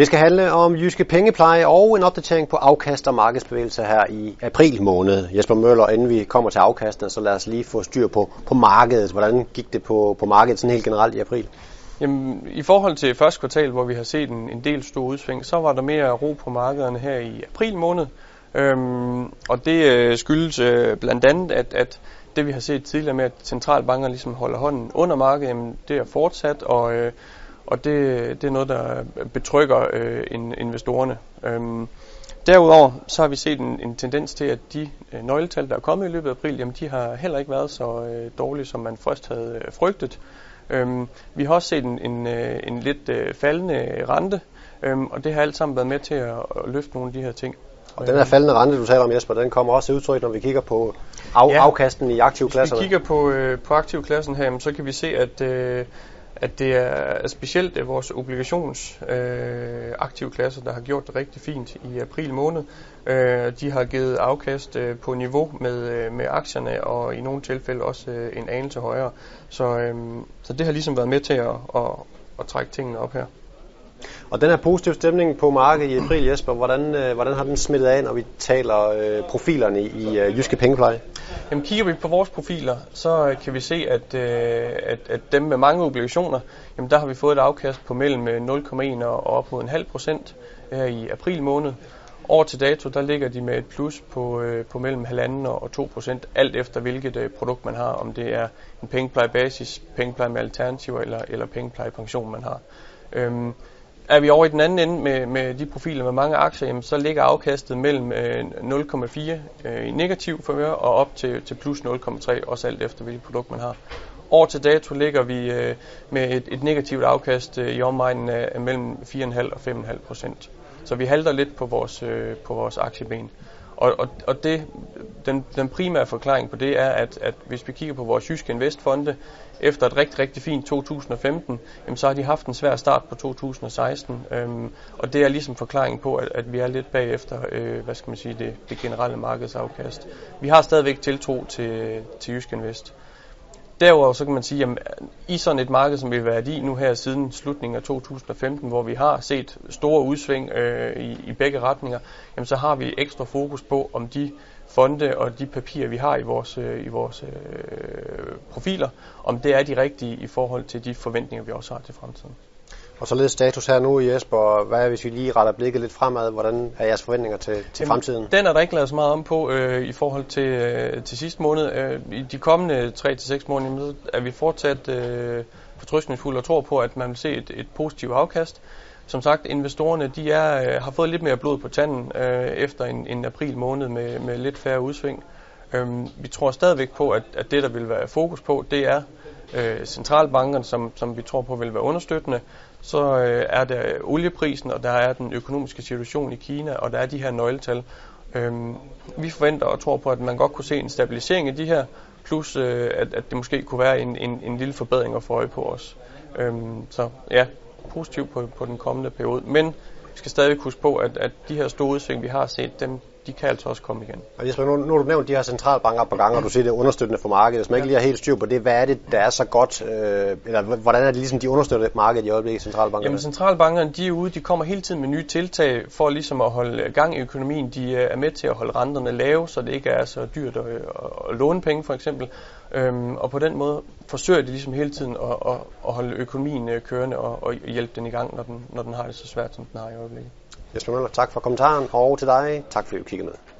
Det skal handle om jyske pengepleje og en opdatering på afkast og markedsbevægelser her i april måned. Jesper Møller, inden vi kommer til afkastene, så lad os lige få styr på, på markedet. Hvordan gik det på, på markedet sådan helt generelt i april? Jamen, I forhold til første kvartal, hvor vi har set en, en del store udsving, så var der mere ro på markederne her i april måned. Øhm, og det øh, skyldes øh, blandt andet, at, at det vi har set tidligere med, at centralbankerne ligesom holder hånden under markedet, jamen, det er fortsat, og, øh, og det, det er noget, der betrykker øh, investorerne. Øhm, derudover så har vi set en, en tendens til, at de øh, nøgletal, der er kommet i løbet af april, jamen, de har heller ikke været så øh, dårlige, som man først havde øh, frygtet. Øhm, vi har også set en, en, øh, en lidt øh, faldende rente, øhm, og det har alt sammen været med til at, at løfte nogle af de her ting. Og den her faldende rente, du taler om Jesper, den kommer også til udtryk, når vi kigger på af, ja. afkasten i aktivklasserne. Hvis vi kigger på, øh, på aktivklassen her, så kan vi se, at, øh, at det er specielt øh, vores obligations øh, aktivklasser, der har gjort det rigtig fint i april måned. Øh, de har givet afkast øh, på niveau med, øh, med aktierne, og i nogle tilfælde også øh, en anelse højere. Så, øh, så det har ligesom været med til at, at, at trække tingene op her. Og den her positive stemning på markedet i april, Jesper, hvordan, øh, hvordan har den smittet af, når vi taler øh, profilerne i øh, Jyske Pengepleje? Jamen kigger vi på vores profiler, så øh, kan vi se, at, øh, at, at dem med mange obligationer, jamen der har vi fået et afkast på mellem øh, 0,1 og op mod en halv procent øh, her i april måned. Over til dato, der ligger de med et plus på, øh, på mellem 1,5 og 2 procent, alt efter hvilket øh, produkt man har, om det er en pengepleje basis, pengepleje med alternativer eller, eller pengepleje pension man har. Øhm, er vi over i den anden ende med, med de profiler med mange aktier, jamen, så ligger afkastet mellem øh, 0,4 øh, i negativ favør og op til, til plus 0,3, også alt efter hvilket produkt man har. År til dato ligger vi øh, med et, et negativt afkast øh, i omegnen af mellem 4,5 og 5,5 procent. Så vi halter lidt på vores, øh, på vores aktieben. Og, og, og det, den, den primære forklaring på det er, at, at hvis vi kigger på vores jyske investfonde, efter et rigtig, rigtig fint 2015, jamen, så har de haft en svær start på 2016. Øhm, og det er ligesom forklaringen på, at, at vi er lidt bagefter, øh, hvad skal man sige, det, det generelle markedsafkast. Vi har stadigvæk tiltro til, til Jysk Invest. Derudover så kan man sige, at i sådan et marked, som vi har været i nu her siden slutningen af 2015, hvor vi har set store udsving øh, i, i begge retninger, jamen så har vi ekstra fokus på, om de fonde og de papirer, vi har i vores, øh, i vores øh, profiler, om det er de rigtige i forhold til de forventninger, vi også har til fremtiden. Og så lidt status her nu, Jesper. Hvad er, hvis vi lige retter blikket lidt fremad? Hvordan er jeres forventninger til, til Jamen, fremtiden? Den er der ikke lavet så meget om på øh, i forhold til, øh, til sidste måned. Øh, I de kommende 3-6 måneder er vi fortsat øh, fortrystningsfulde og tror på, at man vil se et, et positivt afkast. Som sagt, investorerne de er, øh, har fået lidt mere blod på tanden øh, efter en, en april måned med, med lidt færre udsving. Øh, vi tror stadigvæk på, at, at det, der vil være fokus på, det er øh, centralbankerne, som, som vi tror på vil være understøttende, så øh, er der olieprisen, og der er den økonomiske situation i Kina, og der er de her nøgletal. Øh, vi forventer og tror på, at man godt kunne se en stabilisering i de her, plus øh, at, at det måske kunne være en, en, en lille forbedring at få øje på os. Øh, så ja, positiv på, på den kommende periode. Men vi skal stadig huske på, at, at de her store udsving, vi har set, dem, de kan altså også komme igen. Og Jesper, nu, nu har du nævnt de her centralbanker på gang, og du siger, det er understøttende for markedet. Hvis man ikke lige har helt styr på det, hvad er det, der er så godt, øh, eller hvordan er det ligesom, de understøtter markedet i øjeblikket, centralbankerne? Jamen centralbankerne, de er ude, de kommer hele tiden med nye tiltag for ligesom at holde gang i økonomien. De er med til at holde renterne lave, så det ikke er så dyrt at, at låne penge for eksempel. Øhm, og på den måde forsøger de ligesom hele tiden at, at, at holde økonomien øh, kørende og, og hjælpe den i gang, når den, når den har det så svært, som den har i øjeblikket. Jesper Møller, tak for kommentaren, og til dig, tak fordi du kiggede med.